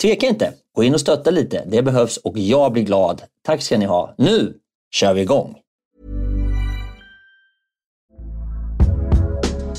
tveka inte. Gå in och stötta lite. Det behövs och jag blir glad. Tack ska ni ha. Nu kör vi igång!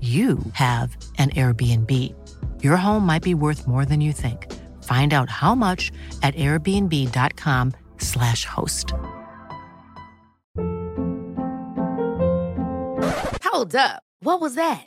you have an Airbnb. Your home might be worth more than you think. Find out how much at airbnb.com/slash host. Hold up. What was that?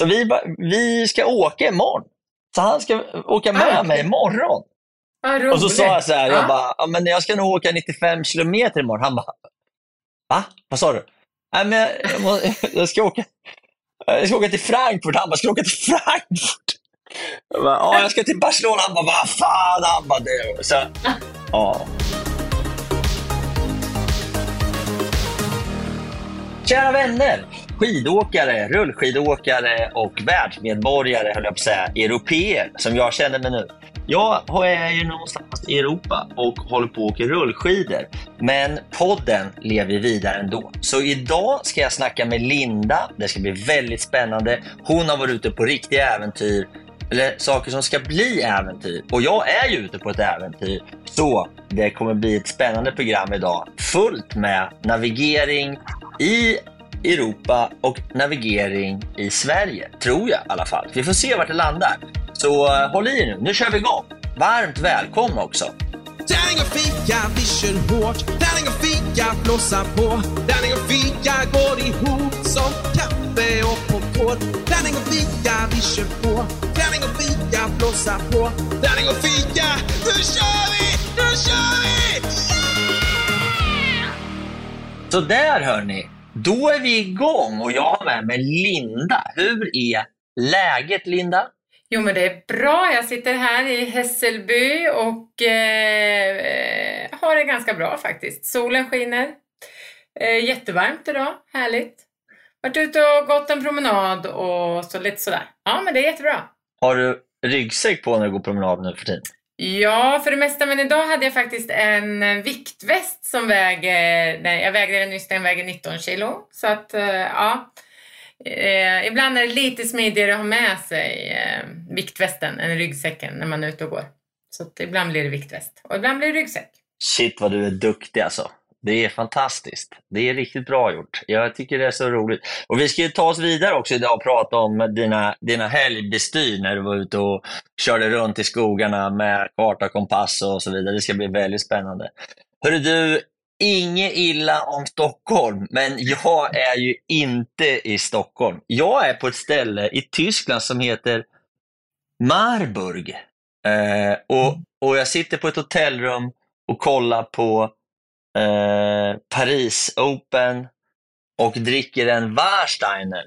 Så vi, vi ska åka imorgon. Så han ska åka med ah, okay. mig imorgon. Ah, och så sa jag så här, ah. jag bara, men jag ska nog åka 95 kilometer imorgon. Han bara, va? Vad sa du? Nej, men jag, jag, jag, ska åka, jag ska åka till Frankfurt. Han bara, ska du åka till Frankfurt? Jag bara, ja, jag ska till Barcelona. Han bara, vad fan? Han bara, det. Så, ja. Kära vänner! Skidåkare, rullskidåkare och världsmedborgare, höll jag på att säga, europeer som jag känner mig nu. Jag är ju någonstans i Europa och håller på att åka rullskidor. Men podden lever vidare ändå. Så idag ska jag snacka med Linda. Det ska bli väldigt spännande. Hon har varit ute på riktiga äventyr eller saker som ska bli äventyr. Och jag är ju ute på ett äventyr. Så det kommer bli ett spännande program idag. Fullt med navigering i Europa och navigering i Sverige. Tror jag i alla fall. Vi får se vart det landar. Så uh, håll i nu, nu kör vi igång. Varmt välkomna också. Tärning och fika, vi kör hårt. Tärning och fika, blåsa på. Tärning och fika går ihop som kaffe och popcorn. Tärning och fika, vi kör på. Tärning och fika, blåsa på. Tärning och fika, nu kör vi! Nu kör vi! Yeah! Så där hörni, då är vi igång och jag har med mig Linda. Hur är läget Linda? Jo men det är bra. Jag sitter här i Hässelby och eh, har det ganska bra faktiskt. Solen skiner. Eh, jättevarmt idag, härligt. Varit ute och gått en promenad och så lite sådär. Ja men det är jättebra. Har du ryggsäck på när du går promenad nu för tiden? Ja, för det mesta. Men idag hade jag faktiskt en eh, viktväst som väger... Eh, nej, jag vägde den nyss, den väger 19 kilo. Så att, eh, ja. Eh, ibland är det lite smidigare att ha med sig eh, viktvästen än ryggsäcken när man är ute och går. Så att ibland blir det viktväst och ibland blir det ryggsäck. Shit vad du är duktig alltså. Det är fantastiskt. Det är riktigt bra gjort. Jag tycker det är så roligt. Och Vi ska ju ta oss vidare också idag och prata om dina, dina helgbestyr när du var ute och körde runt i skogarna med karta, kompass och så vidare. Det ska bli väldigt spännande. Hörru du, inget illa om Stockholm, men jag är ju inte i Stockholm. Jag är på ett ställe i Tyskland som heter Marburg. Eh, och, och jag sitter på ett hotellrum och kollar på eh, Paris Open och dricker en Warsteiner.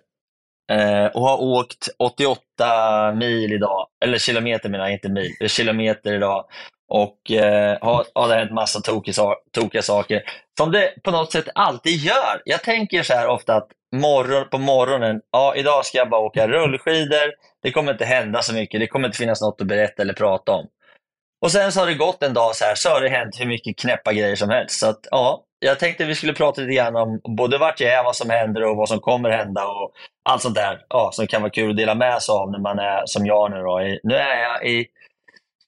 Eh, och har åkt 88 mil idag, eller kilometer menar jag, inte mil, kilometer idag. Och eh, har, har det hänt massa tokiga, tokiga saker. Som det på något sätt alltid gör. Jag tänker så här ofta att morgon, på morgonen, ja idag ska jag bara åka rullskidor. Det kommer inte hända så mycket, det kommer inte finnas något att berätta eller prata om. Och sen så har det gått en dag så här, så har det hänt hur mycket knäppa grejer som helst. Så att, ja, jag tänkte vi skulle prata lite grann om både vart jag är, vad som händer och vad som kommer hända och allt sånt där ja, som kan vara kul att dela med sig av när man är som jag nu. Då. Nu är jag i,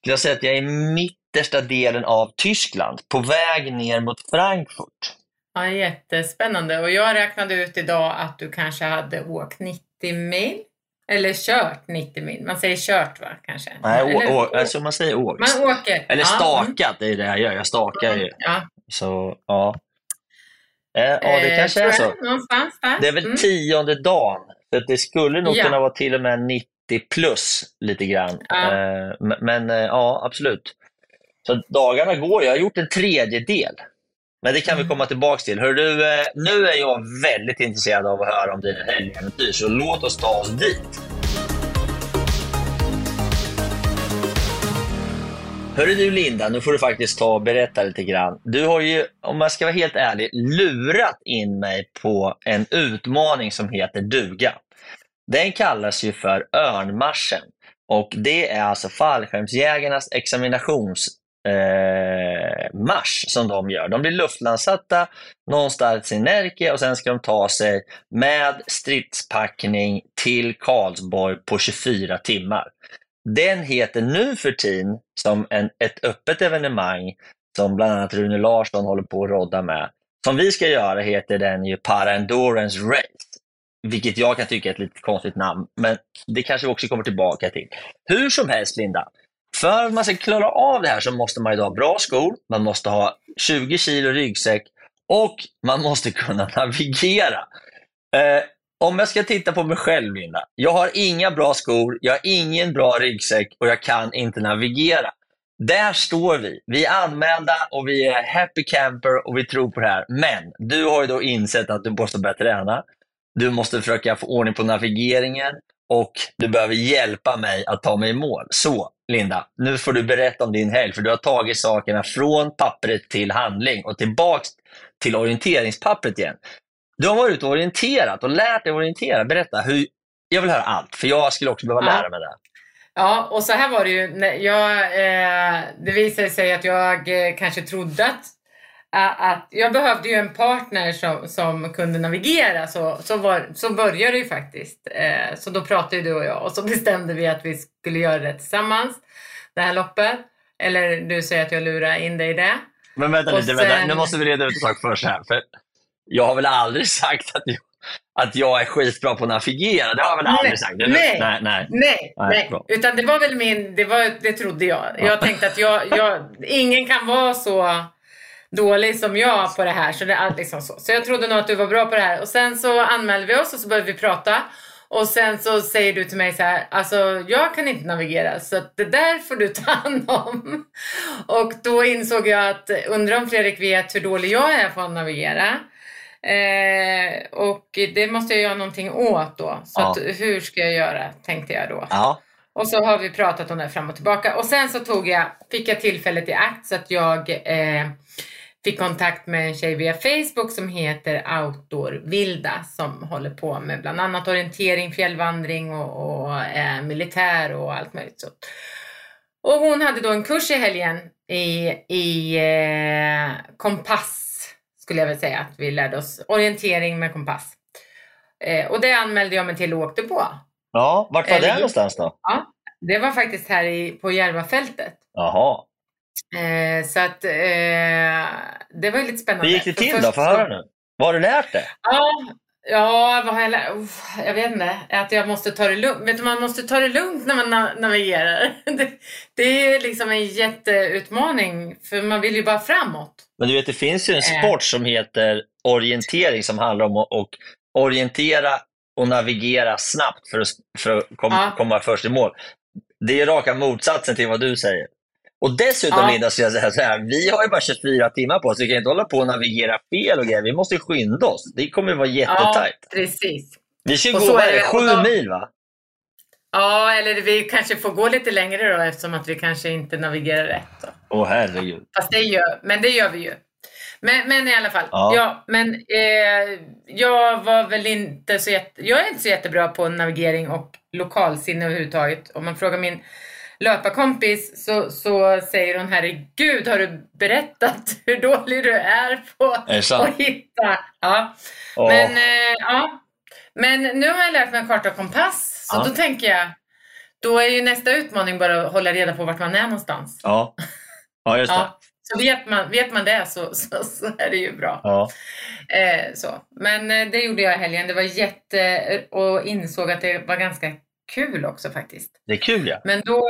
skulle jag säga att jag är i mittersta delen av Tyskland, på väg ner mot Frankfurt. Ja, jättespännande. Och jag räknade ut idag att du kanske hade åkt 90 mil. Eller kört 90 mil. Man säger kört va, kanske? Nej, Eller, å, alltså man säger åkt. Man åker. Eller ja. stakat, det är det jag gör. Jag stakar ju. Ja, Så, ja. Eh, ja, det Eh, kanske är så. Det är väl Mm. tionde dagen. Att det skulle nog Ja. kunna vara till och med 90 plus lite grann. Ja. Eh, men eh, ja, absolut. Så dagarna går. Jag har gjort en tredjedel. Men det kan vi Mm. komma tillbaka till. Hör du, eh, nu är jag väldigt intresserad av att höra om dina helgäventyr, så låt oss ta oss dit. Hörru du Linda, nu får du faktiskt ta och berätta lite grann. Du har ju, om jag ska vara helt ärlig, lurat in mig på en utmaning som heter duga. Den kallas ju för Örnmarschen och det är alltså fallskärmsjägarnas examinationsmarsch eh, marsch som de gör. De blir luftlandsatta någonstans i Närke och sen ska de ta sig med stridspackning till Karlsborg på 24 timmar. Den heter nu för tiden som en, ett öppet evenemang som bland annat Rune Larsson håller på att rodda med. Som vi ska göra heter den ju Para Endurance Race. Vilket jag kan tycka är ett lite konstigt namn, men det kanske vi också kommer tillbaka till. Hur som helst Linda, för att man ska klara av det här så måste man ju ha bra skor, man måste ha 20 kilo ryggsäck och man måste kunna navigera. Eh, om jag ska titta på mig själv, Linda. Jag har inga bra skor, jag har ingen bra ryggsäck och jag kan inte navigera. Där står vi. Vi är anmälda och vi är happy camper och vi tror på det här. Men du har ju då insett att du måste börja träna. Du måste försöka få ordning på navigeringen och du behöver hjälpa mig att ta mig i mål. Så, Linda, nu får du berätta om din helg, för du har tagit sakerna från pappret till handling och tillbaks till orienteringspappret igen. Du har varit ute och orienterat och lärt dig orientera. Berätta, hur, jag vill höra allt, för jag skulle också behöva Ja. lära mig det. Ja, och så här var det ju. Jag, eh, det visade sig att jag eh, kanske trodde att, att jag behövde ju en partner som, som kunde navigera. Så, så, var, så började det ju faktiskt. Eh, så då pratade ju du och jag och så bestämde vi att vi skulle göra det tillsammans. Det här loppet. Eller du säger att jag lurar in dig i det. Men vänta Och lite, vänta. sen- nu måste vi reda ut en sak först här. För jag har väl aldrig sagt att jag, att jag är skitbra på att navigera. Det har jag väl aldrig Nej, sagt? nej. nej, nej. Nej, Nej, nej. utan det var väl min, det, var, det trodde jag. Jag tänkte att jag, jag, ingen kan vara så dålig som jag på det här. Så, det är liksom så. så jag trodde nog att du var bra på det här. Och sen så anmälde vi oss och så började vi prata. Och sen så säger du till mig så här, alltså jag kan inte navigera så det där får du ta hand om. Och då insåg jag att, undrar om Fredrik vet hur dålig jag är på att navigera. Eh, och det måste jag göra någonting åt då. Så Ja. att, hur ska jag göra, tänkte jag då. Ja, Och så har vi pratat om det fram och tillbaka. Och sen så tog jag, fick jag tillfället i akt så att jag eh, fick kontakt med en tjej via Facebook som heter Outdoor Vilda som håller på med bland annat orientering, fjällvandring och, och eh, militär och allt möjligt så. Och hon hade då en kurs i helgen i, i eh, kompass skulle jag väl säga att vi lärde oss orientering med kompass. Eh, och det anmälde jag mig till och åkte på. ja. vart var det någonstans då? Ja, det var faktiskt här i, på Järvafältet. Jaha. Eh, så att eh, det var ju lite spännande. Hur gick det För till först då? Få höra nu. Vad har du lärt dig? Ja, ja vad har jag lärt? Uff, Jag vet inte. Att jag måste ta det lugnt. Vet du, man måste ta det lugnt när man na- navigerar. Det, det är liksom en jätteutmaning. För man vill ju bara framåt. Men du vet, det finns ju en Eh. sport som heter orientering som handlar om att att orientera och navigera snabbt för att, för att kom, Ja. komma först i mål. Det är raka motsatsen till vad du säger. Och dessutom, Ja. Linda, ska jag säga så här, vi har ju bara 24 timmar på oss. Vi kan inte hålla på och navigera fel och grejer. Vi måste skynda oss. Det kommer ju vara Ja, jättetajt. precis. Vi ska Och gå så det, sju då- mil, va? Ja, eller vi kanske får gå lite längre då eftersom att vi kanske inte navigerar rätt. Åh, herregud. Fast det gör, men det gör vi ju. Men, men i alla fall. Ja. Ja. men eh, jag var väl inte så jätte, Jag är inte så jättebra på navigering och lokalsinne överhuvudtaget. Om man frågar min löparkompis så, så säger hon herregud har du berättat hur dålig du är på Är att hitta. Ja. Åh. Men, eh, ja. men nu har jag lärt mig karta och kompass. Så Ja. då tänker jag, då är ju nästa utmaning bara att hålla reda på vart man är någonstans. Ja. ja, just det. Ja, så vet man, vet man det så, så, så är det ju bra. Ja. Eh, så. Men eh, det gjorde jag i helgen. Det var jätte... Och insåg att det var ganska kul också faktiskt. Det är kul, ja. Men då,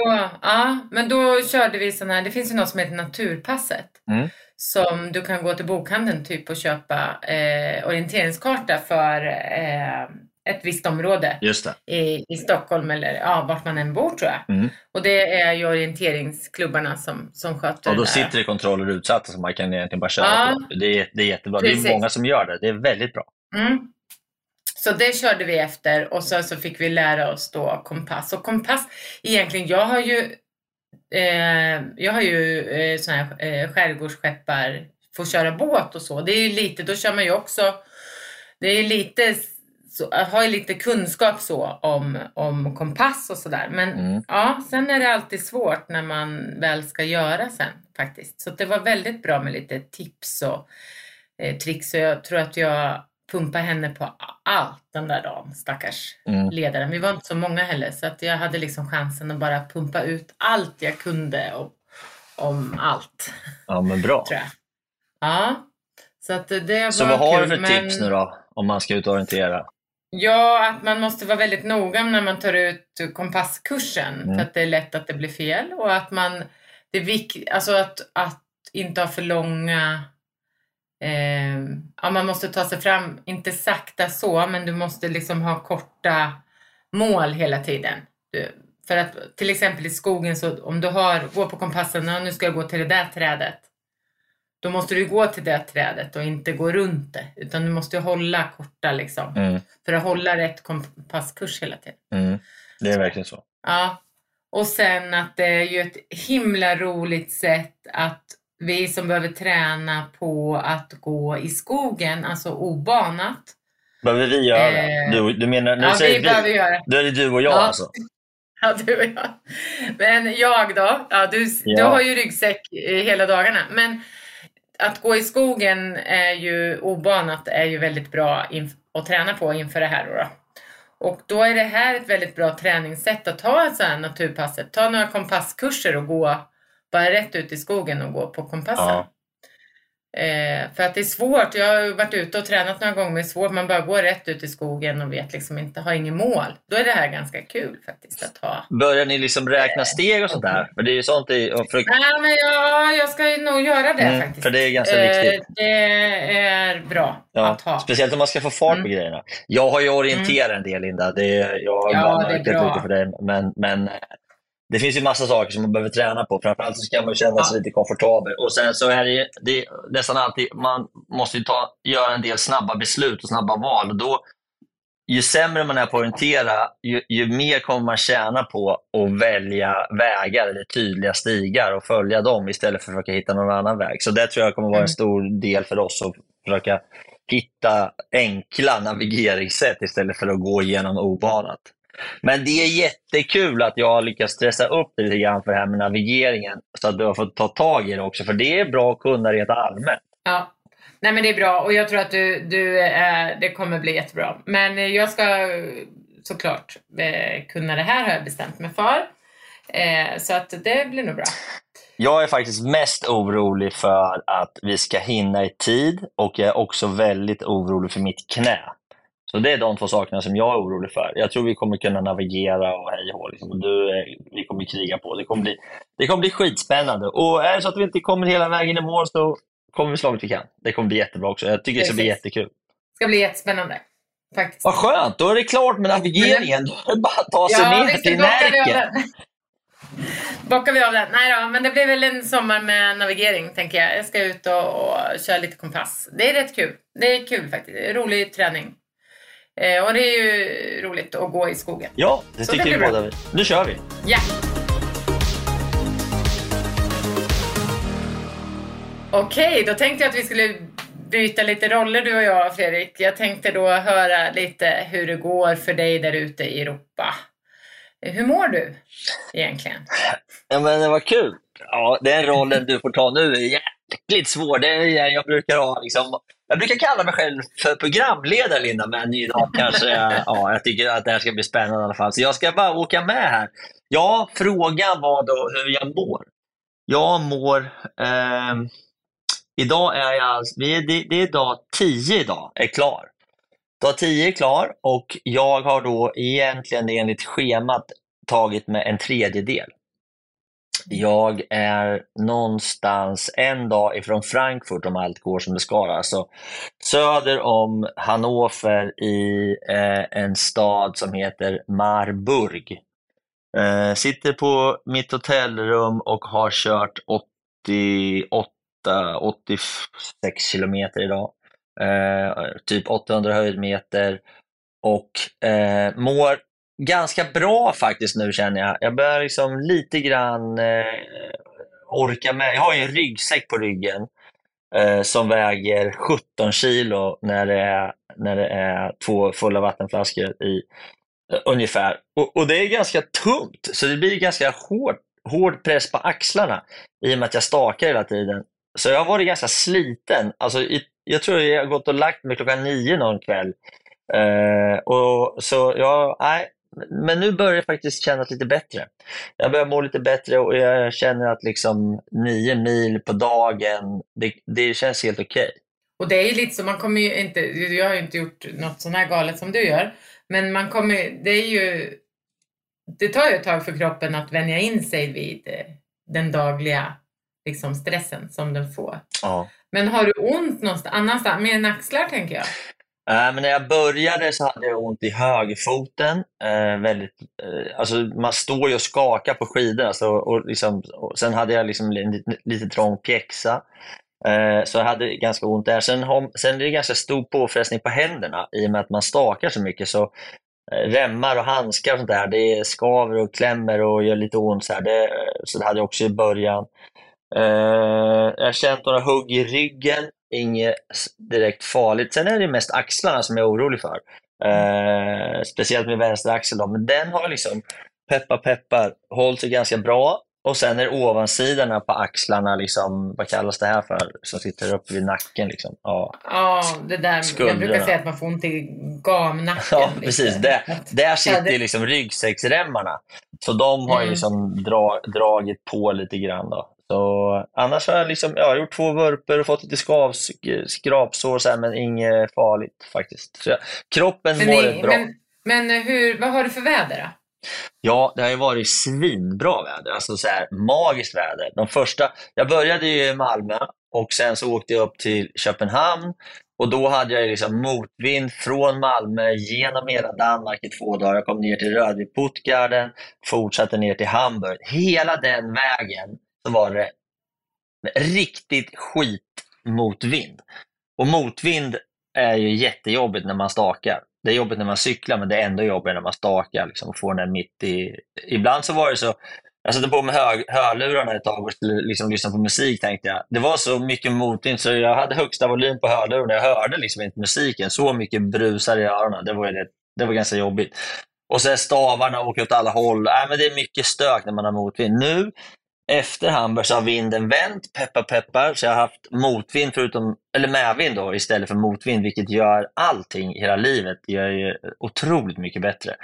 ja, men då körde vi sån här, det finns ju något som heter Naturpasset. Mm. Som du kan gå till bokhandeln typ och köpa eh, orienteringskarta för eh, ett visst område det. i, i Stockholm eller ja, vart man än bor tror jag. Mm. Och det är ju orienteringsklubbarna som, som sköter Och då det sitter det kontroller utsatta som man kan egentligen bara köra Ja. Det är, det är jättebra. Det Precis. är många som gör det. Det är väldigt bra. Mm. Så det körde vi efter och så, så fick vi lära oss då kompass. Och kompass, egentligen, jag har ju eh, jag har ju eh, sån här eh, skärgårdsskeppar, får köra båt och så. Det är ju lite, då kör man ju också, det är lite, så, har ju lite kunskap så om, om kompass och sådär. Men Mm. ja, sen är det alltid svårt när man väl ska göra sen faktiskt. Så det var väldigt bra med lite tips och eh, tricks. Så jag tror att jag pumpade henne på allt den där dagen, stackars Mm. ledaren. Vi var inte så många heller så att jag hade liksom chansen att bara pumpa ut allt jag kunde om, om allt, Ja, men bra. tror jag. Ja, så att det Så vad har kul, du för men- tips nu då? Om man ska ut och orientera? Ja, att man måste vara väldigt noga när man tar ut kompasskursen Mm. för att det är lätt att det blir fel och att man, det är vik, alltså att, att inte ha för långa eh, ja, man måste ta sig fram, inte sakta så, men du måste liksom ha korta mål hela tiden. Du, för att till exempel i skogen, så om du har, går på kompassen, ja, nu ska jag gå till det där trädet. Då måste du gå till det trädet och inte gå runt det. Utan du måste hålla korta liksom. Mm. För att hålla rätt kompasskurs hela tiden. Mm. Det är verkligen så. Ja. Och sen att det är ju ett himla roligt sätt att vi som behöver träna på att gå i skogen, alltså obanat. Behöver vi göra det? Eh, Du, du menar, nu Ja, säger vi behöver göra Då är det du och jag Ja. alltså? Ja, du och jag. Men jag då? Ja, du, du Ja. har ju ryggsäck hela dagarna. Men att gå i skogen är ju obanat är ju väldigt bra att träna på inför det här. Då, då. Och då är det här ett väldigt bra träningssätt att ta ett sånt här naturpasset. Ta några kompasskurser och gå bara rätt ut i skogen och gå på kompassen. Ja. Eh, för att det är svårt. Jag har varit ute och tränat några gånger. Men det är svårt. Man bara går rätt ut i skogen och vet liksom inte, har ingen mål. Då är det här ganska kul faktiskt att ha. Börjar ni liksom räkna steg och sånt där? För det är ju sånt i, för, Nej, men ja, jag ska ju nog göra det Mm, faktiskt. för det är ganska viktigt. Det är bra ja, att ha. speciellt om man ska få fart på Mm. grejerna. Jag har ju orienterat en del, Linda. Det är, jag har Ja, det är bra. lite för dig. Men, men eh, det finns ju massa saker som man behöver träna på. Framförallt så ska man känna sig lite komfortabel. Och sen så är det, det är nästan alltid, man måste ju ta, göra en del snabba beslut och snabba val. Och då, ju sämre man är på att orientera, ju, ju mer kommer man tjäna på att välja vägar eller tydliga stigar och följa dem istället för att försöka hitta någon annan väg. Så det tror jag kommer vara en Mm. stor del för oss att försöka hitta enkla navigeringssätt istället för att gå igenom obanat. Men det är jättekul att jag har lyckats stressa upp det lite grann för det här med navigeringen så att du har fått ta tag i det också, för det är bra att kunna rent allmänt. Ja. Nej men det är bra och jag tror att du, du eh, det kommer bli jättebra. Men eh, jag ska eh, såklart eh, kunna det här har jag bestämt mig för. Eh, så att det blir nog bra. Jag är faktiskt mest orolig för att vi ska hinna i tid och jag är också väldigt orolig för mitt knä. Så det är de två sakerna som jag är orolig för. Jag tror vi kommer kunna navigera och hej och liksom. du, Vi kommer kriga på. Det kommer, bli, det kommer bli skitspännande. Och är det så att vi inte kommer hela vägen i mål så kommer vi så långt vi kan. Det kommer bli jättebra också. Jag tycker Precis. det ska bli jättekul. Det ska bli jättespännande. Faktiskt. Vad skönt, då är det klart med navigeringen. Då är det bara att ta sig ja, ner till Närke. Bockar vi av den? Nej då, men det blir väl en sommar med navigering tänker jag. Jag ska ut och, och köra lite kompass. Det är rätt kul. Det är kul faktiskt. Rolig träning. Eh, och det är ju roligt att gå i skogen. Ja, det Så tycker vi båda. Nu kör vi! Ja! Okej, då tänkte jag att vi skulle byta lite roller du och jag Fredrik. Jag tänkte då höra lite hur det går för dig där ute i Europa. Hur mår du egentligen? Ja, men det var kul. Ja, den rollen du får ta nu är jäkligt svår. Det är, jag brukar ha liksom, jag brukar kalla mig själv för programledare, Linda, men idag kanske ja, jag tycker att det här ska bli spännande i alla fall. Så jag ska bara åka med här. Ja, frågan var då hur jag mår. Jag mår... Eh, idag är jag... Det, det är dag 10 idag, är klar. Dag 10 är klar och jag har då egentligen enligt schemat tagit med en tredjedel. Jag är någonstans en dag ifrån Frankfurt om allt går som det ska. Alltså söder om Hannover i eh, en stad som heter Marburg. Eh, sitter på mitt hotellrum och har kört 88-86 kilometer idag. Eh, typ 800 höjdmeter och eh, mår ganska bra faktiskt nu känner jag. Jag börjar liksom lite grann eh, orka med. Jag har ju en ryggsäck på ryggen eh, som väger 17 kilo när det är, när det är två fulla vattenflaskor i eh, ungefär. Och, och, det är ganska tungt, så det blir ganska hård, hård press på axlarna i och med att jag stakar hela tiden. Så jag har varit ganska sliten. Alltså, i, jag tror jag har gått och lagt mig klockan nio någon kväll. Eh, och, så jag, nej, men nu börjar det faktiskt kännas lite bättre. Jag börjar må lite bättre och jag känner att liksom nio mil på dagen, det, det känns helt okej. Okay. Och det är ju lite så, man kommer ju inte, jag har ju inte gjort något sånt här galet som du gör, men man kommer, det är ju, det tar ju ett tag för kroppen att vänja in sig vid eh, den dagliga liksom, stressen som den får. Ja. Men har du ont någonstans annanstans, mer än axlar tänker jag? Äh, men när jag började så hade jag ont i högerfoten. Äh, väldigt, äh, alltså man står ju och skakar på skidor. Alltså, och liksom, och sen hade jag liksom lite, lite trång pjäxa. Så jag hade ganska ont där. Sen, sen är det ganska stor påfrestning på händerna i och med att man stakar så mycket. Så Remmar och handskar och sånt där, det skaver och klämmer och gör lite ont. Så, här. Det, så det hade jag också i början jag har känt några hugg i ryggen inget direkt farligt. Sen är det mest axlarna som jag är orolig för. Eh, speciellt med vänster axel. Då. Men den har liksom, peppar peppar, hållit sig ganska bra. Och sen är ovansidorna på axlarna, liksom, vad kallas det här för, som sitter uppe vid nacken? Liksom. Ja, ja det där, jag brukar säga att man får ont i gamnacken. Ja, precis. Där, där sitter liksom ryggsäcksremmarna. Så de har mm. liksom dra, dragit på lite grann. Då. Så, annars har jag, liksom, ja, gjort två vurper och fått lite skav, skrapsår, så här, men inget farligt faktiskt. Så, ja, kroppen men mår rätt bra. Men, men hur, vad har du för väder då? Ja, det har ju varit svinbra väder, alltså så här, magiskt väder. De första, jag började i Malmö och sen så åkte jag upp till Köpenhamn och då hade jag liksom motvind från Malmö genom hela Danmark i två dagar. Jag kom ner till Rödvik Puttgarden, fortsatte ner till Hamburg. Hela den vägen så var det riktigt skit motvind. Och motvind är ju jättejobbigt när man stakar. Det är jobbigt när man cyklar, men det är ändå jobbigt när man stakar liksom, och får den mitt i... Ibland så var det så, jag satte på mig hör, hörlurarna ett tag och skulle liksom lyssna på musik tänkte jag. Det var så mycket motvind så jag hade högsta volym på hörlurarna. Jag hörde liksom inte musiken. Så mycket brusar i öronen. Det var, det, det var ganska jobbigt. Och sen stavarna åker åt alla håll. Äh, men det är mycket stök när man har motvind. Nu efter Hamburg så har vinden vänt, peppar peppar, så jag har haft motvind förutom, eller medvind då, istället för motvind, vilket gör allting i hela livet det gör ju otroligt mycket bättre.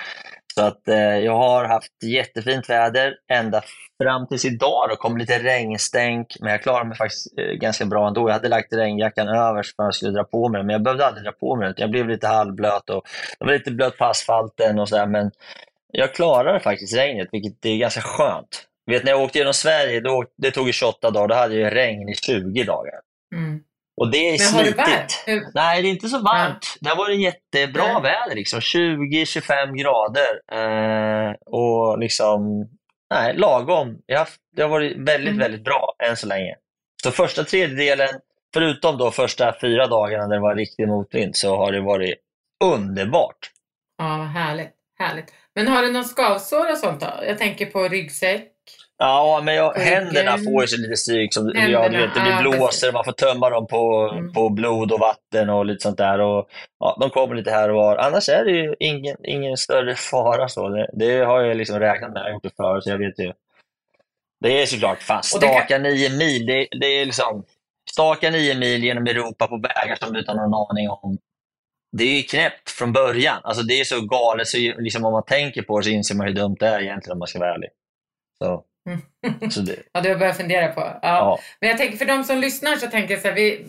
Så att eh, jag har haft jättefint väder ända fram tills idag. Det kom lite regnstänk, men jag klarade mig faktiskt eh, ganska bra ändå. Jag hade lagt regnjackan över för att jag skulle dra på mig den, men jag behövde aldrig dra på mig den. Jag blev lite halvblöt och jag var lite blöt på asfalten och sådär, men jag klarade faktiskt regnet, vilket är ganska skönt. Vet, när jag åkte genom Sverige, då, det tog 28 dagar, då hade jag regn i 20 dagar. Mm. Och det är Men har du slitigt. varmt? Hur- Nej, det är inte så varmt. Det har varit jättebra Nej. väder, liksom. 20-25 grader. Eh, och liksom, nej, lagom. Jag har, det har varit väldigt, Mm. väldigt bra än så länge. Så första tredjedelen, förutom då första fyra dagarna när det var riktig motvind, så har det varit underbart. Ja, härligt. härligt. Men har du någon skavsår och sånt då? Jag tänker på ryggsäck. Ja, men jag, händerna får ju sig lite stryk. Som, ja, du vet, det blir ja, blåsor, precis. man får tömma dem på, Mm. på blod och vatten och lite sånt där. Och, ja, de kommer lite här och var. Annars är det ju ingen, ingen större fara. Så. Det, det har jag liksom räknat med. Jag har gjort det förut, så jag vet ju. Det är såklart, fan, det kan- staka nio mil. Det, det är liksom, staka nio mil genom Europa på vägar som du inte har någon aning om. Det är ju knäppt från början. Alltså det är så galet, så liksom om man tänker på det så inser man hur dumt det är egentligen om man ska vara ärlig. Så, så det, Ja, du har börjat fundera på. Ja. ja. Men jag tänker för de som lyssnar så tänker jag så här, vi,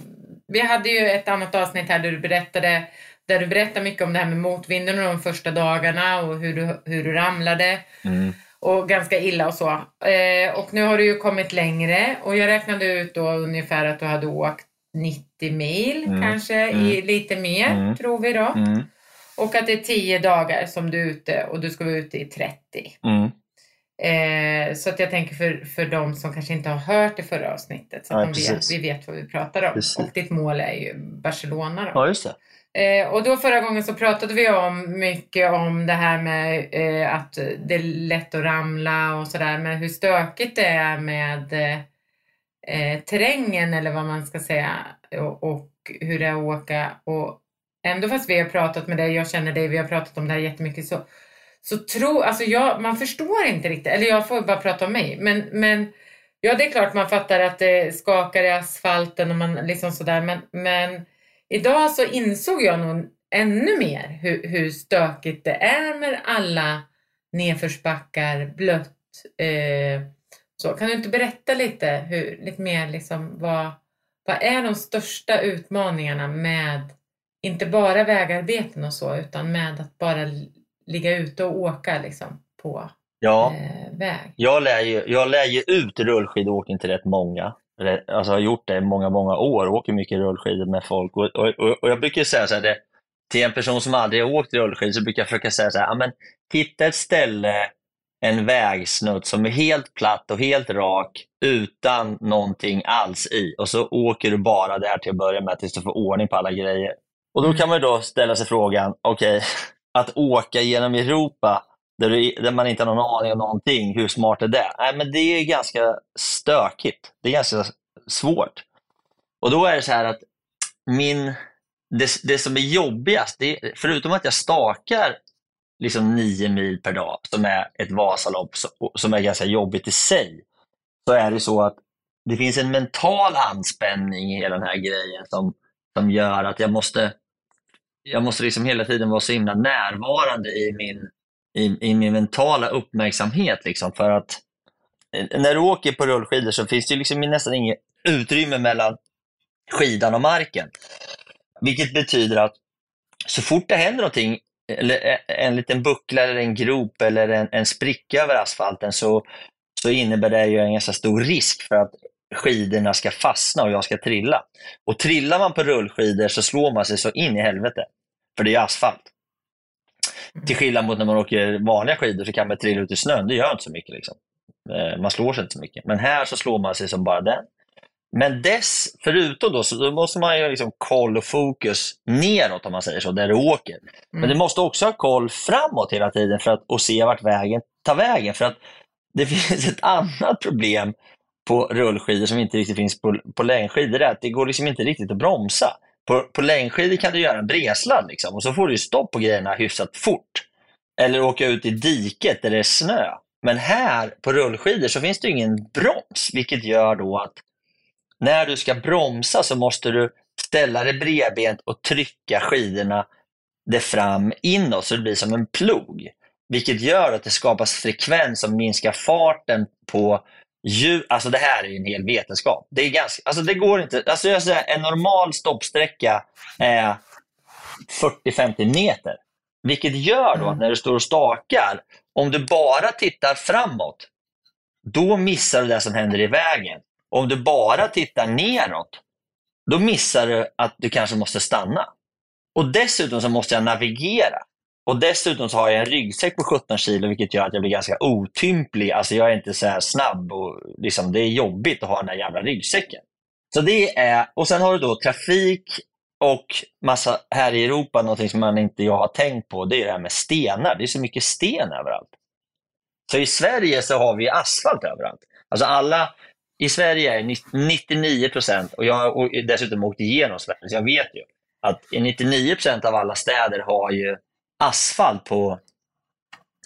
vi hade ju ett annat avsnitt här där du berättade där du berättar mycket om det här med motvinden och de första dagarna och hur du, hur du ramlade Mm. och ganska illa och så. Eh, och nu har du ju kommit längre och jag räknade ut då ungefär att du hade åkt 90 mil Mm. kanske, i Mm. lite mer Mm. tror vi då. Mm. Och att det är 10 dagar som du är ute och du ska vara ute i 30. Eh, så att jag tänker för, för de som kanske inte har hört det förra avsnittet så att Ja, de vet, vi vet vad vi pratar om. Precis. Och ditt mål är ju Barcelona då. Ja, just det. Eh, och då förra gången så pratade vi om mycket om det här med eh, att det är lätt att ramla och sådär, men hur stökigt det är med eh, terrängen eller vad man ska säga och, och hur det är att åka. Och ändå fast vi har pratat med dig, jag känner dig, vi har pratat om det här jättemycket så, så tror, alltså jag, man förstår inte riktigt, eller jag får bara prata om mig, men, men ja det är klart man fattar att det skakar i asfalten och man liksom sådär, men, men Idag så insåg jag nog ännu mer hur, hur stökigt det är med alla nedförsbackar, blött. Eh, så. Kan du inte berätta lite, hur, lite mer liksom vad, vad är de största utmaningarna med inte bara vägarbeten och så utan med att bara ligga ute och åka liksom på Ja, eh, väg? jag lär, ju, jag lär ju ut rullskidåkning till rätt många. Alltså jag har gjort det i många, många år. Åker mycket rullskidor med folk. Och, och, och, jag brukar säga så här, det, till en person som aldrig har åkt rullskidor så brukar jag försöka säga så här, "Ja, men hitta ett ställe, en vägsnutt som är helt platt och helt rak utan någonting alls i. Och så åker du bara där till att börja med tills du får ordning på alla grejer. Och då kan man då ställa sig frågan, okej, att åka genom Europa där, du, där man inte har någon aning om någonting, hur smart är det? Nej, men det är ganska stökigt. Det är ganska svårt. Och då är det så här att min, det, det som är jobbigast, det är, förutom att jag stakar liksom nio mil per dag, som är ett Vasalopp som är ganska jobbigt i sig, så är det så att det finns en mental anspänning i hela den här grejen som, som gör att jag måste, jag måste liksom hela tiden vara så himla närvarande i min, i, i min mentala uppmärksamhet. Liksom, för att eh, när du åker på rullskidor så finns det liksom nästan inget utrymme mellan skidan och marken. Vilket betyder att så fort det händer någonting, eller en liten buckla eller en grop eller en, en spricka över asfalten så, så innebär det ju en ganska stor risk för att skidorna ska fastna och jag ska trilla. Och trillar man på rullskidor så slår man sig så in i helvete. För det är asfalt. Till skillnad mot när man åker vanliga skidor så kan man trilla ut i snön. Det gör inte så mycket. Liksom. Eh, Man slår sig inte så mycket. Men här så slår man sig som bara den. Men dess, förutom då, så då måste man ju liksom koll och fokus neråt om man säger så, där du åker. Men du måste också ha koll framåt hela tiden för att, och se vart vägen tar vägen. För att det finns ett annat problem på rullskidor som inte riktigt finns på, på längdskidor. Det är att det går liksom inte riktigt att bromsa. På, på längdskidor kan du göra en bresladd liksom, och så får du stopp på grejerna hyfsat fort. Eller åka ut i diket där det är snö. Men här på rullskidor så finns det ingen broms, vilket gör då att när du ska bromsa så måste du ställa dig bredbent och trycka skidorna det fram inåt så det blir som en plog. Vilket gör att det skapas frekvens som minskar farten på ljud. Alltså det här är en hel vetenskap. Det är ganska, alltså det går inte. Alltså jag säger, en normal stoppsträcka är 40-50 meter. Vilket gör då att när du står och stakar, om du bara tittar framåt, då missar du det som händer i vägen. Om du bara tittar neråt, då missar du att du kanske måste stanna. Och dessutom så måste jag navigera. Och dessutom så har jag en ryggsäck på 17 kilo vilket gör att jag blir ganska otymplig. Alltså jag är inte så här snabb och liksom, det är jobbigt att ha den där jävla ryggsäcken. Så det är, och sen har du då trafik och massa, här i Europa, någonting som man inte jag har tänkt på, det är det här med stenar. Det är så mycket sten överallt. Så i Sverige så har vi asfalt överallt. Alltså alla, i Sverige är 99 procent, och jag har dessutom åkt igenom Sverige, så jag vet ju att 99 procent av alla städer har ju asfalt på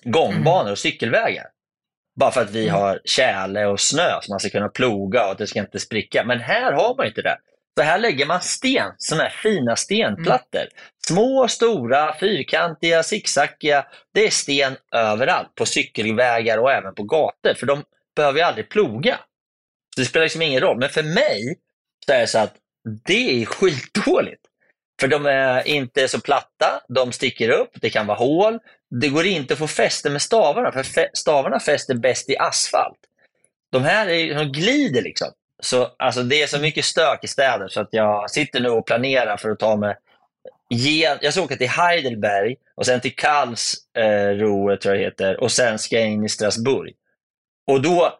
gångbanor och cykelvägar. Bara för att vi Mm. har tjäle och snö så man ska kunna ploga och att det ska inte spricka. Men här har man inte det. Så här lägger man sten, sådana här fina stenplattor. Små, stora, fyrkantiga, zigzackiga. Det är sten överallt, på cykelvägar och även på gator. För de behöver ju aldrig ploga. Så det spelar liksom ingen roll. Men för mig så är det så att det är skitdåligt. För de är inte så platta, de sticker upp, det kan vara hål. Det går inte att få fäste med stavarna, för stavarna fäster bäst i asfalt. De här är, de glider liksom. Så, alltså, det är så mycket stök i städer så att jag sitter nu och planerar för att ta mig jag ska åka till Heidelberg och sen till Karlsruhe, eh, tror jag det heter, och sen ska jag in i Strasbourg. Och då,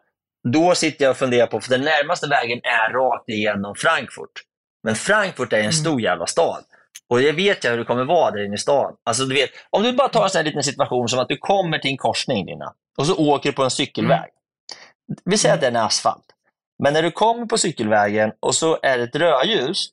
då sitter jag och funderar på, för den närmaste vägen är rakt igenom Frankfurt. Men Frankfurt är en stor jävla stad. Och jag vet jag hur det kommer vara där inne i stan. Alltså, du vet, om du bara tar en sån här liten situation som att du kommer till en korsning, Lina, och så åker du på en cykelväg. Vi säger att den är asfalt. Men när du kommer på cykelvägen och så är det ett rödljus,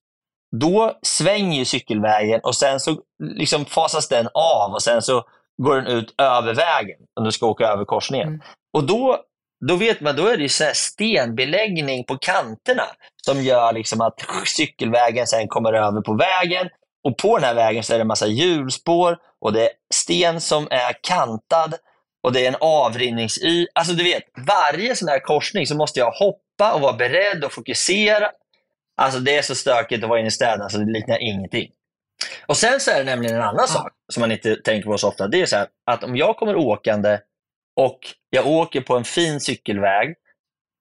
då svänger cykelvägen och sen så liksom fasas den av och sen så går den ut över vägen om du ska åka över korsningen. Mm. Och då, då vet man, då är det så stenbeläggning på kanterna som gör liksom att cykelvägen sen kommer över på vägen och på den här vägen så är det en massa hjulspår och det är sten som är kantad och det är en avrinningsy. Alltså du vet, varje sån här korsning så måste jag hoppa och vara beredd och fokusera. Alltså det är så stökigt att vara inne i städerna så det liknar ingenting. Och sen så är det nämligen en annan sak som man inte tänker på så ofta. Det är så här att om jag kommer åkande och jag åker på en fin cykelväg,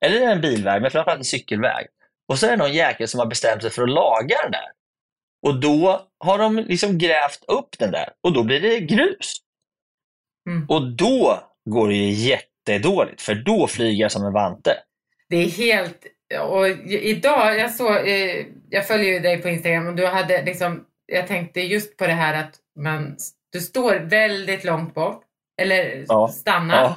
eller en bilväg, men framförallt en cykelväg. Och så är det någon jäkel som har bestämt sig för att laga den där. Och då har de liksom grävt upp den där och då blir det grus. Mm. Och då går det jättedåligt, för då flyger jag som en vante. Det är helt... Och idag, jag såg, eh, jag följer ju dig på Instagram och du hade liksom, jag tänkte just på det här att man, du står väldigt långt bort, eller Ja. stannar. Ja,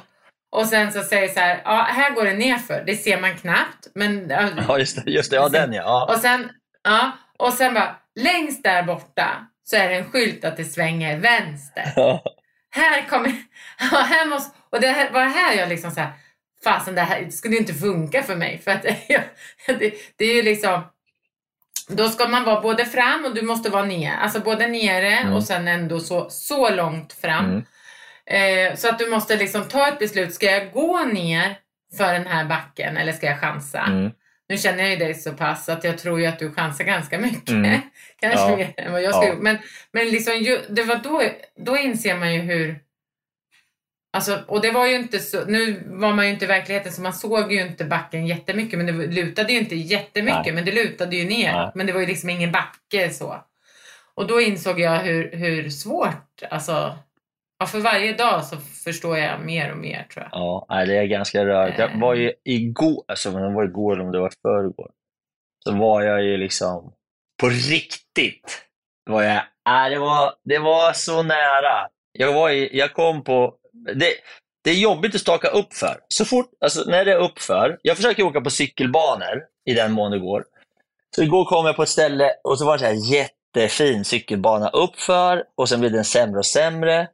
Och sen så säger så här, ja här går det nerför, det ser man knappt. Men, ja, just det. Just det ja, den ja. ja. och, sen, ja, och sen bara, längst där borta så är det en skylt att det svänger vänster. ja. Här kommer, ja, här måste, och det här, var här jag liksom så här, fasen det här skulle ju inte funka för mig. För att jag, det, det är ju liksom, då ska man vara både fram och du måste vara ner. Alltså både nere Mm. och sen ändå så, så långt fram. Mm. Eh, så att du måste liksom ta ett beslut. Ska jag gå ner för den här backen eller ska jag chansa? Mm. Nu känner jag ju dig så pass att jag tror ju att du chansar ganska mycket. Mm. Kanske Ja. mer än vad jag skulle Ja. Men, men liksom, ju, det var då, då inser man ju hur... Alltså, och det var ju inte så, nu var man ju inte i verkligheten så man såg ju inte backen jättemycket men det lutade ju inte jättemycket Nej. men det lutade ju ner. Nej. Men det var ju liksom ingen backe så. Och då insåg jag hur, hur svårt, alltså, ja, för varje dag så förstår jag mer och mer tror jag. Ja, det är ganska rörigt. Jag var ju igår, alltså om det var igår eller om det var förrgår, så var jag ju liksom på riktigt. Var jag, nej, det, var, det var så nära. Jag, var i, jag kom på, det, det är jobbigt att staka upp för. Så fort, alltså när det är uppför, jag försöker åka på cykelbanor i den mån det går. Så igår kom jag på ett ställe och så var det så här jättefin cykelbana uppför och sen blev den sämre och sämre.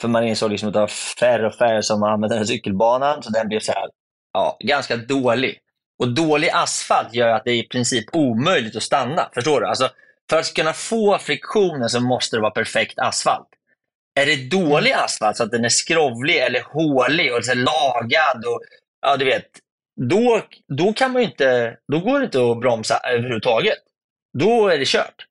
För man insåg liksom att det var färre och färre som använde den här cykelbanan, så den blev så här, ja, ganska dålig. Och dålig asfalt gör att det är i princip omöjligt att stanna. Förstår du? Alltså, för att kunna få friktionen så måste det vara perfekt asfalt. Är det dålig asfalt så att den är skrovlig eller hålig och så lagad och ja, du vet, då, då kan man inte, då går det inte att bromsa överhuvudtaget. Då är det kört.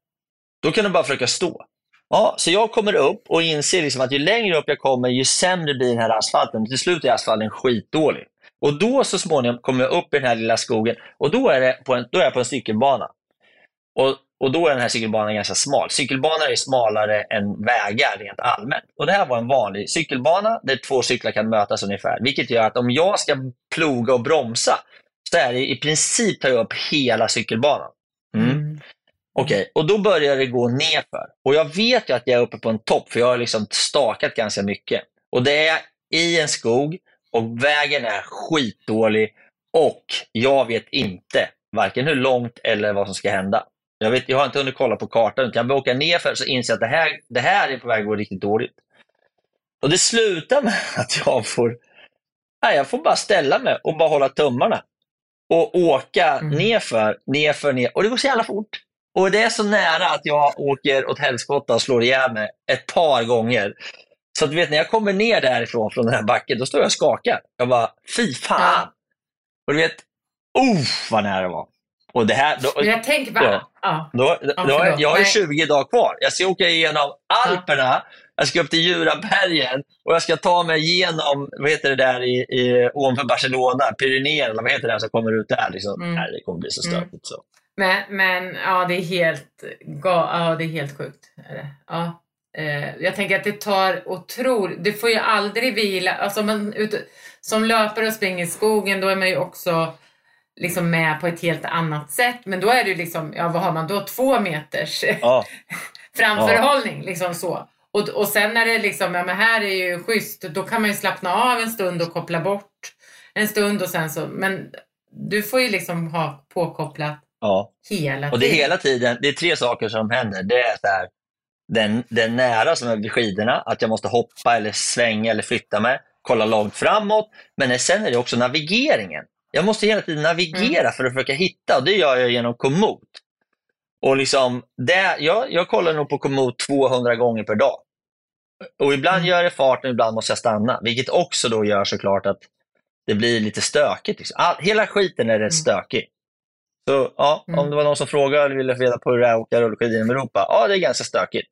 Då kan du bara försöka stå. Ja, så jag kommer upp och inser liksom att ju längre upp jag kommer, ju sämre blir den här asfalten. Till slut är asfalten skitdålig. Och då så småningom kommer jag upp i den här lilla skogen och då är, det på en, då är jag på en cykelbana. Och, och då är den här cykelbanan ganska smal. Cykelbanor är smalare än vägar rent allmänt. Och det här var en vanlig cykelbana där två cyklar kan mötas ungefär. Vilket gör att om jag ska ploga och bromsa så är det i princip ta upp hela cykelbanan. Mm. Okej, okay. och då börjar det gå nerför. Och jag vet ju att jag är uppe på en topp, för jag har liksom stakat ganska mycket. Och det är i en skog och vägen är skitdålig och jag vet inte varken hur långt eller vad som ska hända. Jag, vet, jag har inte hunnit kolla på kartan, utan jag börjar åka nerför så inser jag att det här, det här är på väg att gå riktigt dåligt. Och det slutar med att jag får, nej, jag får bara ställa mig och bara hålla tummarna. Och åka mm. nerför, nerför, ner. Och det går så jävla fort. Och det är så nära att jag åker åt helskotta och slår ihjäl mig ett par gånger. Så att du vet, när jag kommer ner därifrån, från den här backen, då står jag och skakar. Jag bara, fy fan! Ja. Och du vet, oh vad nära det var. Och det här, då, jag tänker bara, ja. Då, då, då, jag har ju 20 dagar kvar. Jag ska åka igenom Alperna, ja. jag ska upp till Jurabergen och jag ska ta mig igenom, vad heter det där i, i, ovanför Barcelona, Pyrenéerna, vad heter det som kommer ut där? Liksom. Mm. Nej, det kommer bli så stökigt. Mm. Så. Men, men ja, det är helt, ja, det är helt sjukt. Ja. Eh, jag tänker att det tar otroligt, det får ju aldrig vila, alltså man, ut, som löpare och springer i skogen då är man ju också liksom med på ett helt annat sätt. Men då är det ju liksom, ja vad har man då? Två meters ja. framförhållning. Ja. Liksom så. Och, och sen när det liksom, ja men här är ju schysst, då kan man ju slappna av en stund och koppla bort en stund och sen så, men du får ju liksom ha påkopplat ja. hela. Och det är hela tiden, det är tre saker som händer. Det är så här, den, den nära som är vid skidorna, att jag måste hoppa eller svänga eller flytta mig, kolla långt framåt. Men sen är det också navigeringen. Jag måste hela tiden navigera mm. för att försöka hitta och det gör jag genom Komoot. Och liksom, det, jag, jag kollar nog på Komoot 200 gånger per dag. Och ibland mm. gör det fart och ibland måste jag stanna, vilket också då gör såklart att det blir lite stökigt. Liksom. All, hela skiten är rätt mm. stökig. Så ja, mm. om det var någon som frågade eller ville reda på hur det är att åka rullskidor inom Europa. Ja, det är ganska stökigt.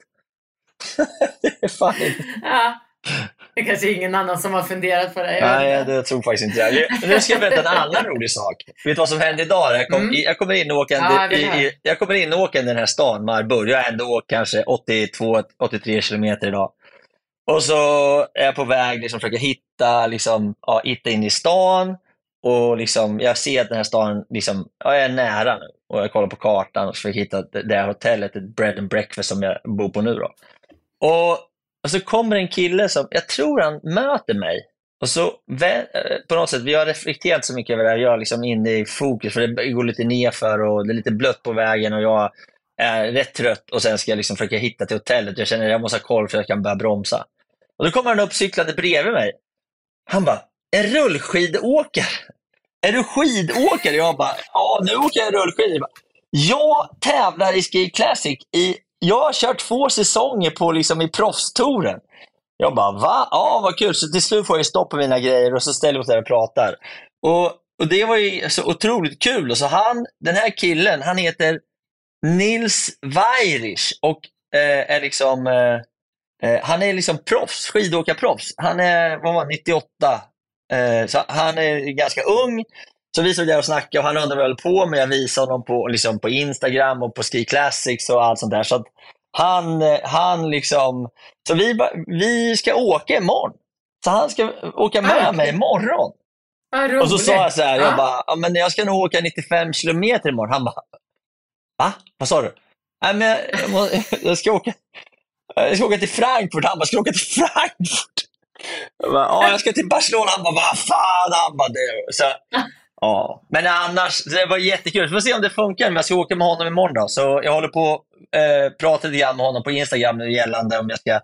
det är fan. Ja. Det är kanske ingen annan som har funderat på det. Nej, det tror faktiskt inte jag. Nu ska jag berätta en annan rolig sak. Vet du vad som hände idag? Jag, kom, mm. jag kommer in och åkande ja, i, i, jag kommer in och åkande i den här stan, Marburg. Jag har ändå åkt kanske 82-83 kilometer idag. Och så är jag på väg, liksom, försöker hitta, liksom, ja, hitta in i stan. Och liksom, jag ser att den här staden, liksom, ja, jag är nära nu. Och jag kollar på kartan och försöker hitta det här hotellet, ett bread and breakfast som jag bor på nu. Då. Och, och så kommer en kille som, jag tror han möter mig. Och så eh, på något sätt, vi har reflekterat så mycket över det här, jag är liksom inne i fokus, för det går lite nerför och det är lite blött på vägen och jag är rätt trött och sen ska jag liksom försöka hitta till hotellet. Jag känner att jag måste ha koll för att jag kan börja bromsa. Och då kommer han upp cyklande bredvid mig. Han bara, en rullskidåkare. Är du skidåkare? Jag bara, ja nu åker jag rullskidor. Jag tävlar i Ski Classic. I, jag har kört två säsonger på, liksom, i proffstouren. Jag bara, va? Ja, vad kul. Så till slut får jag stopp på mina grejer och så ställer vi oss där och pratar. Och, och det var ju så otroligt kul. Och så han, den här killen, han heter Nils Weirich och eh, är liksom eh, eh han är liksom proffs, skidåkarproffs. Han är vad var, 98 så han är ganska ung. Så vi stod där och snackade och han undrade vad jag höll på med. Jag visade honom på, liksom på Instagram och på Ski Classics och allt sånt där. Så han, han liksom, så vi, vi ska åka imorgon. Så han ska åka med ah, mig imorgon. Ah, och så sa jag så här, ah. jag bara, men jag ska nog åka 95 kilometer imorgon. Han bara, va? Vad sa du? Nej, men jag, jag, jag, ska åka, jag ska åka till Frankfurt. Han bara, ska du åka till Frankfurt? Jag, bara, ja, jag ska till Barcelona. Han bara, vad fan? Han bara, du. Så, ja. Men annars, det var jättekul. Vi får se om det funkar. Men jag ska åka med honom imorgon. Då. Så jag håller på att eh, prata lite grann med honom på Instagram nu gällande om jag ska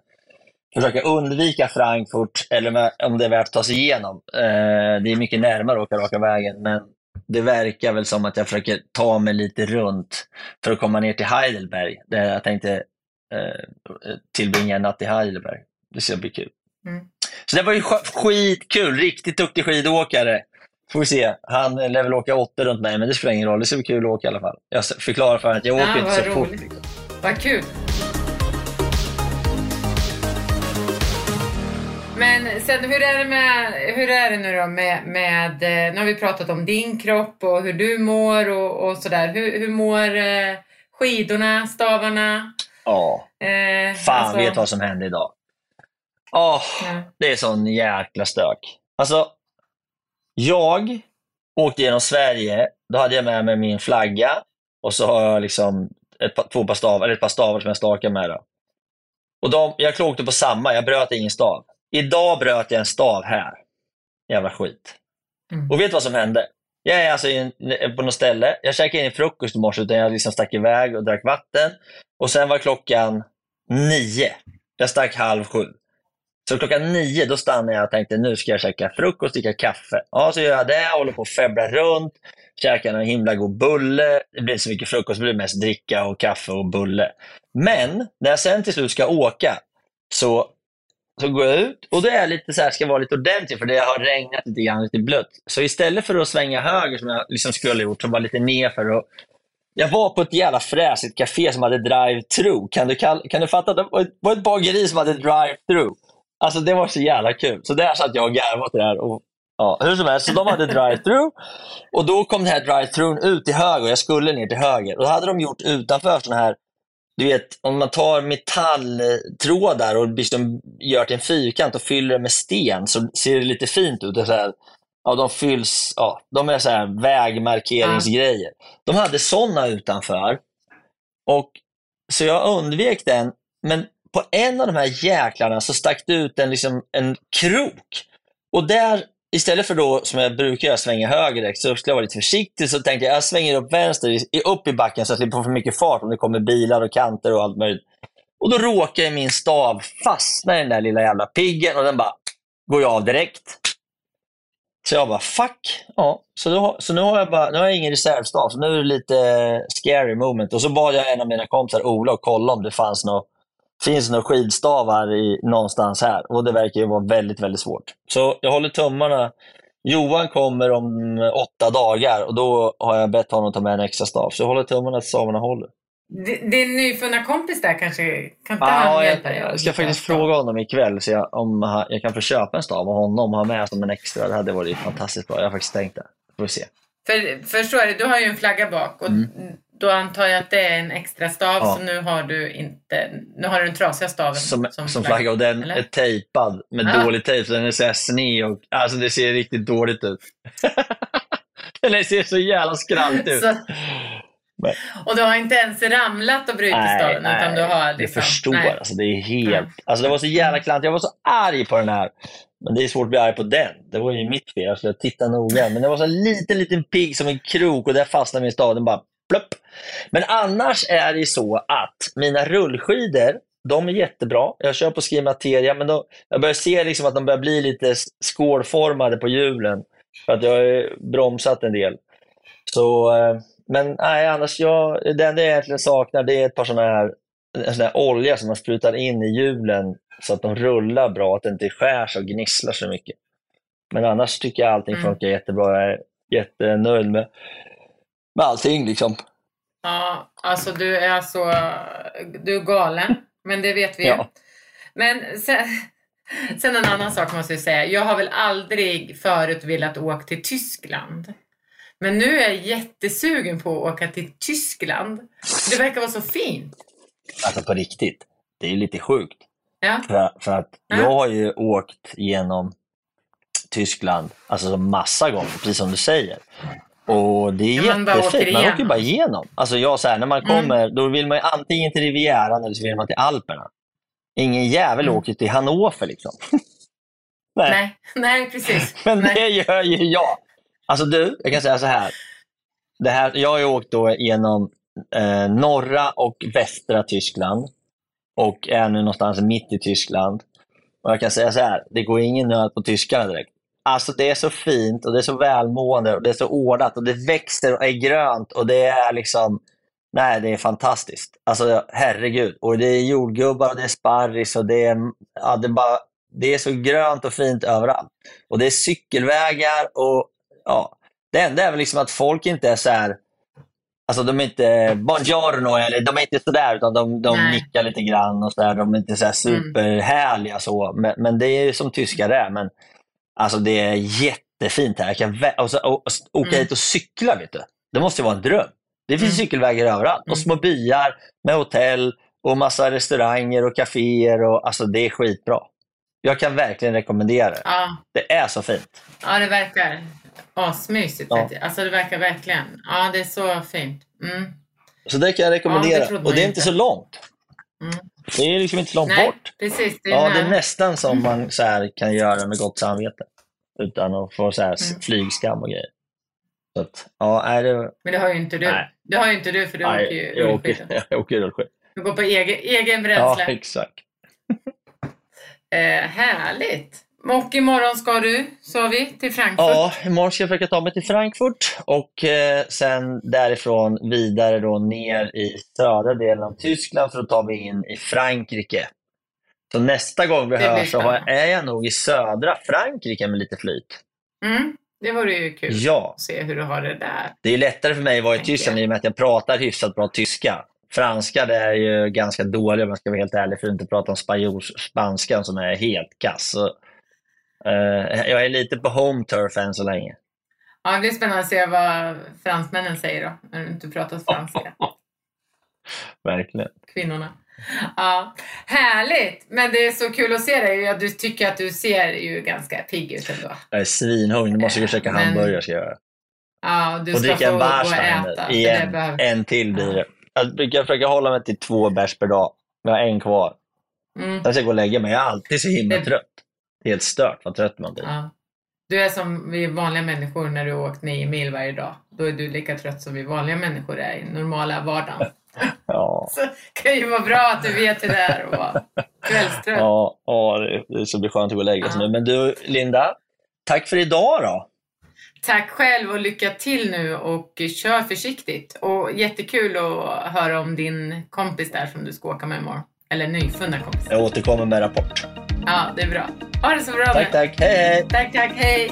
försöka undvika Frankfurt, eller om det är värt att ta sig igenom. Eh, det är mycket närmare att åka raka vägen, men det verkar väl som att jag försöker ta mig lite runt för att komma ner till Heidelberg, där jag tänkte eh, tillbringa en natt i Heidelberg. Det ska bli kul. Mm. Så det var ju skitkul, riktigt duktig skidåkare. Får vi se. Han lär väl åka åtta runt mig, men det spelar ingen roll. Det ska bli kul att åka i alla fall. Jag förklarar för honom att jag åker inte så roligt. fort. Liksom. Vad kul. Men sen hur är det, med, hur är det nu då med, med, eh, nu har vi pratat om din kropp och hur du mår och, och sådär. Hur, hur mår eh, skidorna, stavarna? Ja, eh, fan alltså... vet vad som hände idag. Oh, ja. Det är sån jäkla stök. Alltså, jag åkte genom Sverige, då hade jag med mig min flagga och så har jag liksom ett, två par stavar, eller ett par stavar som jag stakar med. Då. Och de, jag klokte på samma, jag bröt ingen stav. Idag bröt jag en stav här. Jävla skit. Mm. Och vet du vad som hände? Jag är alltså in, på något ställe, jag käkade in frukost i morse, utan jag liksom stack iväg och drack vatten. Och sen var klockan nio. Jag stack halv sju. Så klockan nio då stannade jag och tänkte nu ska jag käka frukost, dricka kaffe. Ja, så gör jag det, håller på att febbla runt, käkar en himla god bulle. Det blir inte så mycket frukost, det blir mest dricka och kaffe och bulle. Men när jag sen till slut ska åka så, så går jag ut och då är jag lite så här, ska vara lite ordentlig för det har regnat lite grann, lite blött. Så istället för att svänga höger som jag liksom skulle ha gjort, så var lite nerför jag var på ett jävla fräsigt café som hade drive-through. Kan du, kan du fatta? Det var ett bageri som hade drive-through. Alltså det var så jävla kul. Så där satt jag och garvade åt det där. Och, ja, hur som helst, så de hade drive-through. Och då kom den här drive-throughn ut till höger och jag skulle ner till höger. Och då hade de gjort utanför sådana här, du vet, om man tar metalltrådar och liksom gör till en fyrkant och fyller det med sten så ser det lite fint ut. Så här, ja, de fylls, ja, de är så här vägmarkeringsgrejer. De hade sådana utanför. Och, så jag undvek den, men på en av de här jäklarna så stack det ut en, liksom, en krok. Och där, istället för då, som jag brukar göra, svänga höger direkt, så skulle jag vara lite försiktig. Så tänkte jag, jag svänger upp vänster, upp i backen så att jag slipper få för mycket fart om det kommer bilar och kanter och allt möjligt. Och då råkar min stav fastna i den där lilla jävla piggen och den bara går jag av direkt. Så jag bara, fuck. Ja, så, då, så nu, har jag bara, nu har jag ingen reservstav, så nu är det lite scary moment. Och så bad jag en av mina kompisar, Ola, att kolla om det fanns något finns några skidstavar i, någonstans här och det verkar ju vara väldigt, väldigt svårt. Så jag håller tummarna. Johan kommer om åtta dagar och då har jag bett honom ta med en extra stav. Så jag håller tummarna att stavarna håller. Din nyfunna kompis där kanske, kan inte ah, han hjälpa dig? Jag ska faktiskt fråga honom ikväll så jag, om jag kan få köpa en stav och honom ha med som en extra. Det hade varit fantastiskt bra. Jag har faktiskt tänkt det. Får vi se. För, förstår du, du har ju en flagga bak och mm. Då antar jag att det är en extra stav, ja. så nu har du inte, nu har du den trasiga staven som, som, som flagga. Och den eller? är tejpad med ja. dålig tejp, så den är så sned och alltså det ser riktigt dåligt ut. den ser så jävla skrallt ut. Så, och du har inte ens ramlat och brutit staven? Nej, utan du har liksom, du förstår. Nej. Alltså, det är helt... Alltså, det var så jävla klantigt. Jag var så arg på den här. Men det är svårt att bli arg på den. Det var ju mitt fel. Jag skulle titta noga. Men det var så en liten, liten pigg som en krok och där fastnade min stav. Den bara Plupp. Men annars är det så att mina rullskidor, de är jättebra. Jag kör på Skimateria, men då, jag börjar se liksom att de börjar bli lite skålformade på hjulen. För att jag har bromsat en del. Så, eh, men nej, annars, jag, det enda jag egentligen saknar det är ett par sådana här, sån här olja som man sprutar in i hjulen så att de rullar bra, att det inte skär sig och gnisslar så mycket. Men annars tycker jag allting mm. funkar jättebra. Jag är jättenöjd med med allting liksom. Ja, alltså du är så, du är galen, men det vet vi ju. Ja. Men sen, sen en annan sak måste jag säga. Jag har väl aldrig förut velat åka till Tyskland. Men nu är jag jättesugen på att åka till Tyskland. Det verkar vara så fint. Alltså på riktigt, det är lite sjukt. Ja. För, för att ja. jag har ju åkt genom Tyskland alltså massa gånger, precis som du säger. Och det är man jättefint. Man åker bara igenom. Alltså jag, så här, när man mm. kommer, mm. då vill man antingen till Rivieran eller så vill man till Alperna. Ingen jävel mm. åker till Hannover liksom. nej. nej. nej, precis. Men nej. det gör ju jag. Alltså du, jag kan säga så här. Det här jag har åkt då genom eh, norra och västra Tyskland och är nu någonstans mitt i Tyskland. Och jag kan säga så här, det går ingen nöd på tyskarna direkt. Alltså det är så fint och det är så välmående och det är så ordnat och det växer och är grönt och det är liksom, nej det är fantastiskt. Alltså herregud. Och det är jordgubbar och det är sparris och det är, ja, det är bara, det är så grönt och fint överallt. Och det är cykelvägar och ja, det enda är väl liksom att folk inte är så här, Alltså de är inte buongiorno eller de är inte sådär utan de, de nickar lite grann och sådär. De är inte så Mm. superhärliga så. Men, men det är ju som tyskar är. Men alltså det är jättefint här. Jag kan vä- och så, och, och, åka Mm. hit och cykla vet du. Det måste ju vara en dröm. Det finns Mm. cykelvägar överallt Mm. och små byar med hotell och massa restauranger och kaféer. Och, alltså det är skitbra. Jag kan verkligen rekommendera det. Ja, Det är så fint. ja det verkar asmysigt. Ja. Alltså det verkar verkligen. Ja, det är så fint. Mm. Så det kan jag rekommendera. trodde man och det är inte. inte så långt. Mm. Det är liksom inte så långt Nej, bort. precis. Det är Ja, det är nästan som man så här kan göra med gott samvete. Utan att få så här Mm. flygskam och grejer. Så att, ja, är det, Men det har ju inte du. Nej. Det har ju inte du för du åker ju nej, jag, åker, jag åker rullskidor. Du går på egen, egen Ja, bränsle. exakt. eh, härligt. Och imorgon ska du, sa vi, till Frankfurt. Ja, imorgon ska jag försöka ta mig till Frankfurt och eh, sen därifrån vidare då ner i södra delen av Tyskland för att ta mig in i Frankrike. Så nästa gång vi Det hörs så jag, är jag nog i södra Frankrike med lite flyt. Mm, det vore ju kul Ja, att se hur du har det där. Det är lättare för mig att vara i Tyskland i och med att jag pratar hyfsat bra tyska. Franska det är ju ganska dålig om jag ska vara helt ärlig för att inte prata om spanjors, spanskan som är helt kass. Så, eh, jag är lite på home turf än så länge. Ja, det blir spännande att se vad fransmännen säger då, när du inte pratar franska. Verkligen. Kvinnorna. Ja, härligt! Men det är så kul att se dig. Jag- tycker att du ser ju ganska pigg ut ändå. Jag är svinhungrig. Nu måste jag käka Men- hamburgare ska jag göra. Ja, du Och dricka en det en, till blir det. Jag brukar försöka hålla mig till två bärs per dag. Jag har en kvar. Mm. Sen ska jag gå och lägga mig. Jag är alltid så himla Det- trött. Det är helt stört vad trött man blir. Ja. Du är som vi vanliga människor när du har åkt nio mil varje dag. Då är du lika trött som vi vanliga människor är i normala vardagen. Ja. Så kan ju vara bra att du vet hur det är att vara kvällstrött. Ja, ja det ska bli skönt att gå och lägga sig Ja. nu. Men du, Linda, tack för idag då. Tack själv och lycka till nu och kör försiktigt. Och jättekul att höra om din kompis där som du ska åka med imorgon. Eller nyfunna kompis. Jag återkommer med rapport. Ja, det är bra. Ha det så bra Tack, tack. Hej, hej. Tack, tack. Hej.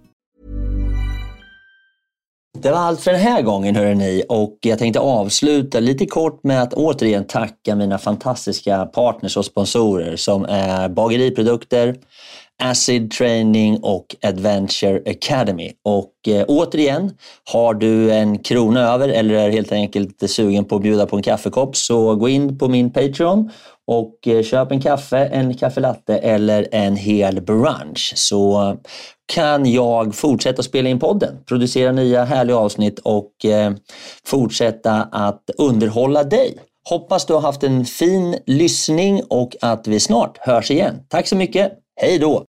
Det var allt för den här gången hörrni och jag tänkte avsluta lite kort med att återigen tacka mina fantastiska partners och sponsorer som är Bageriprodukter, Acid Training och Adventure Academy. Och eh, återigen, har du en krona över eller är helt enkelt sugen på att bjuda på en kaffekopp så gå in på min Patreon och eh, köp en kaffe, en kaffelatte eller en hel brunch så kan jag fortsätta spela in podden, producera nya härliga avsnitt och eh, fortsätta att underhålla dig. Hoppas du har haft en fin lyssning och att vi snart hörs igen. Tack så mycket. Hej då!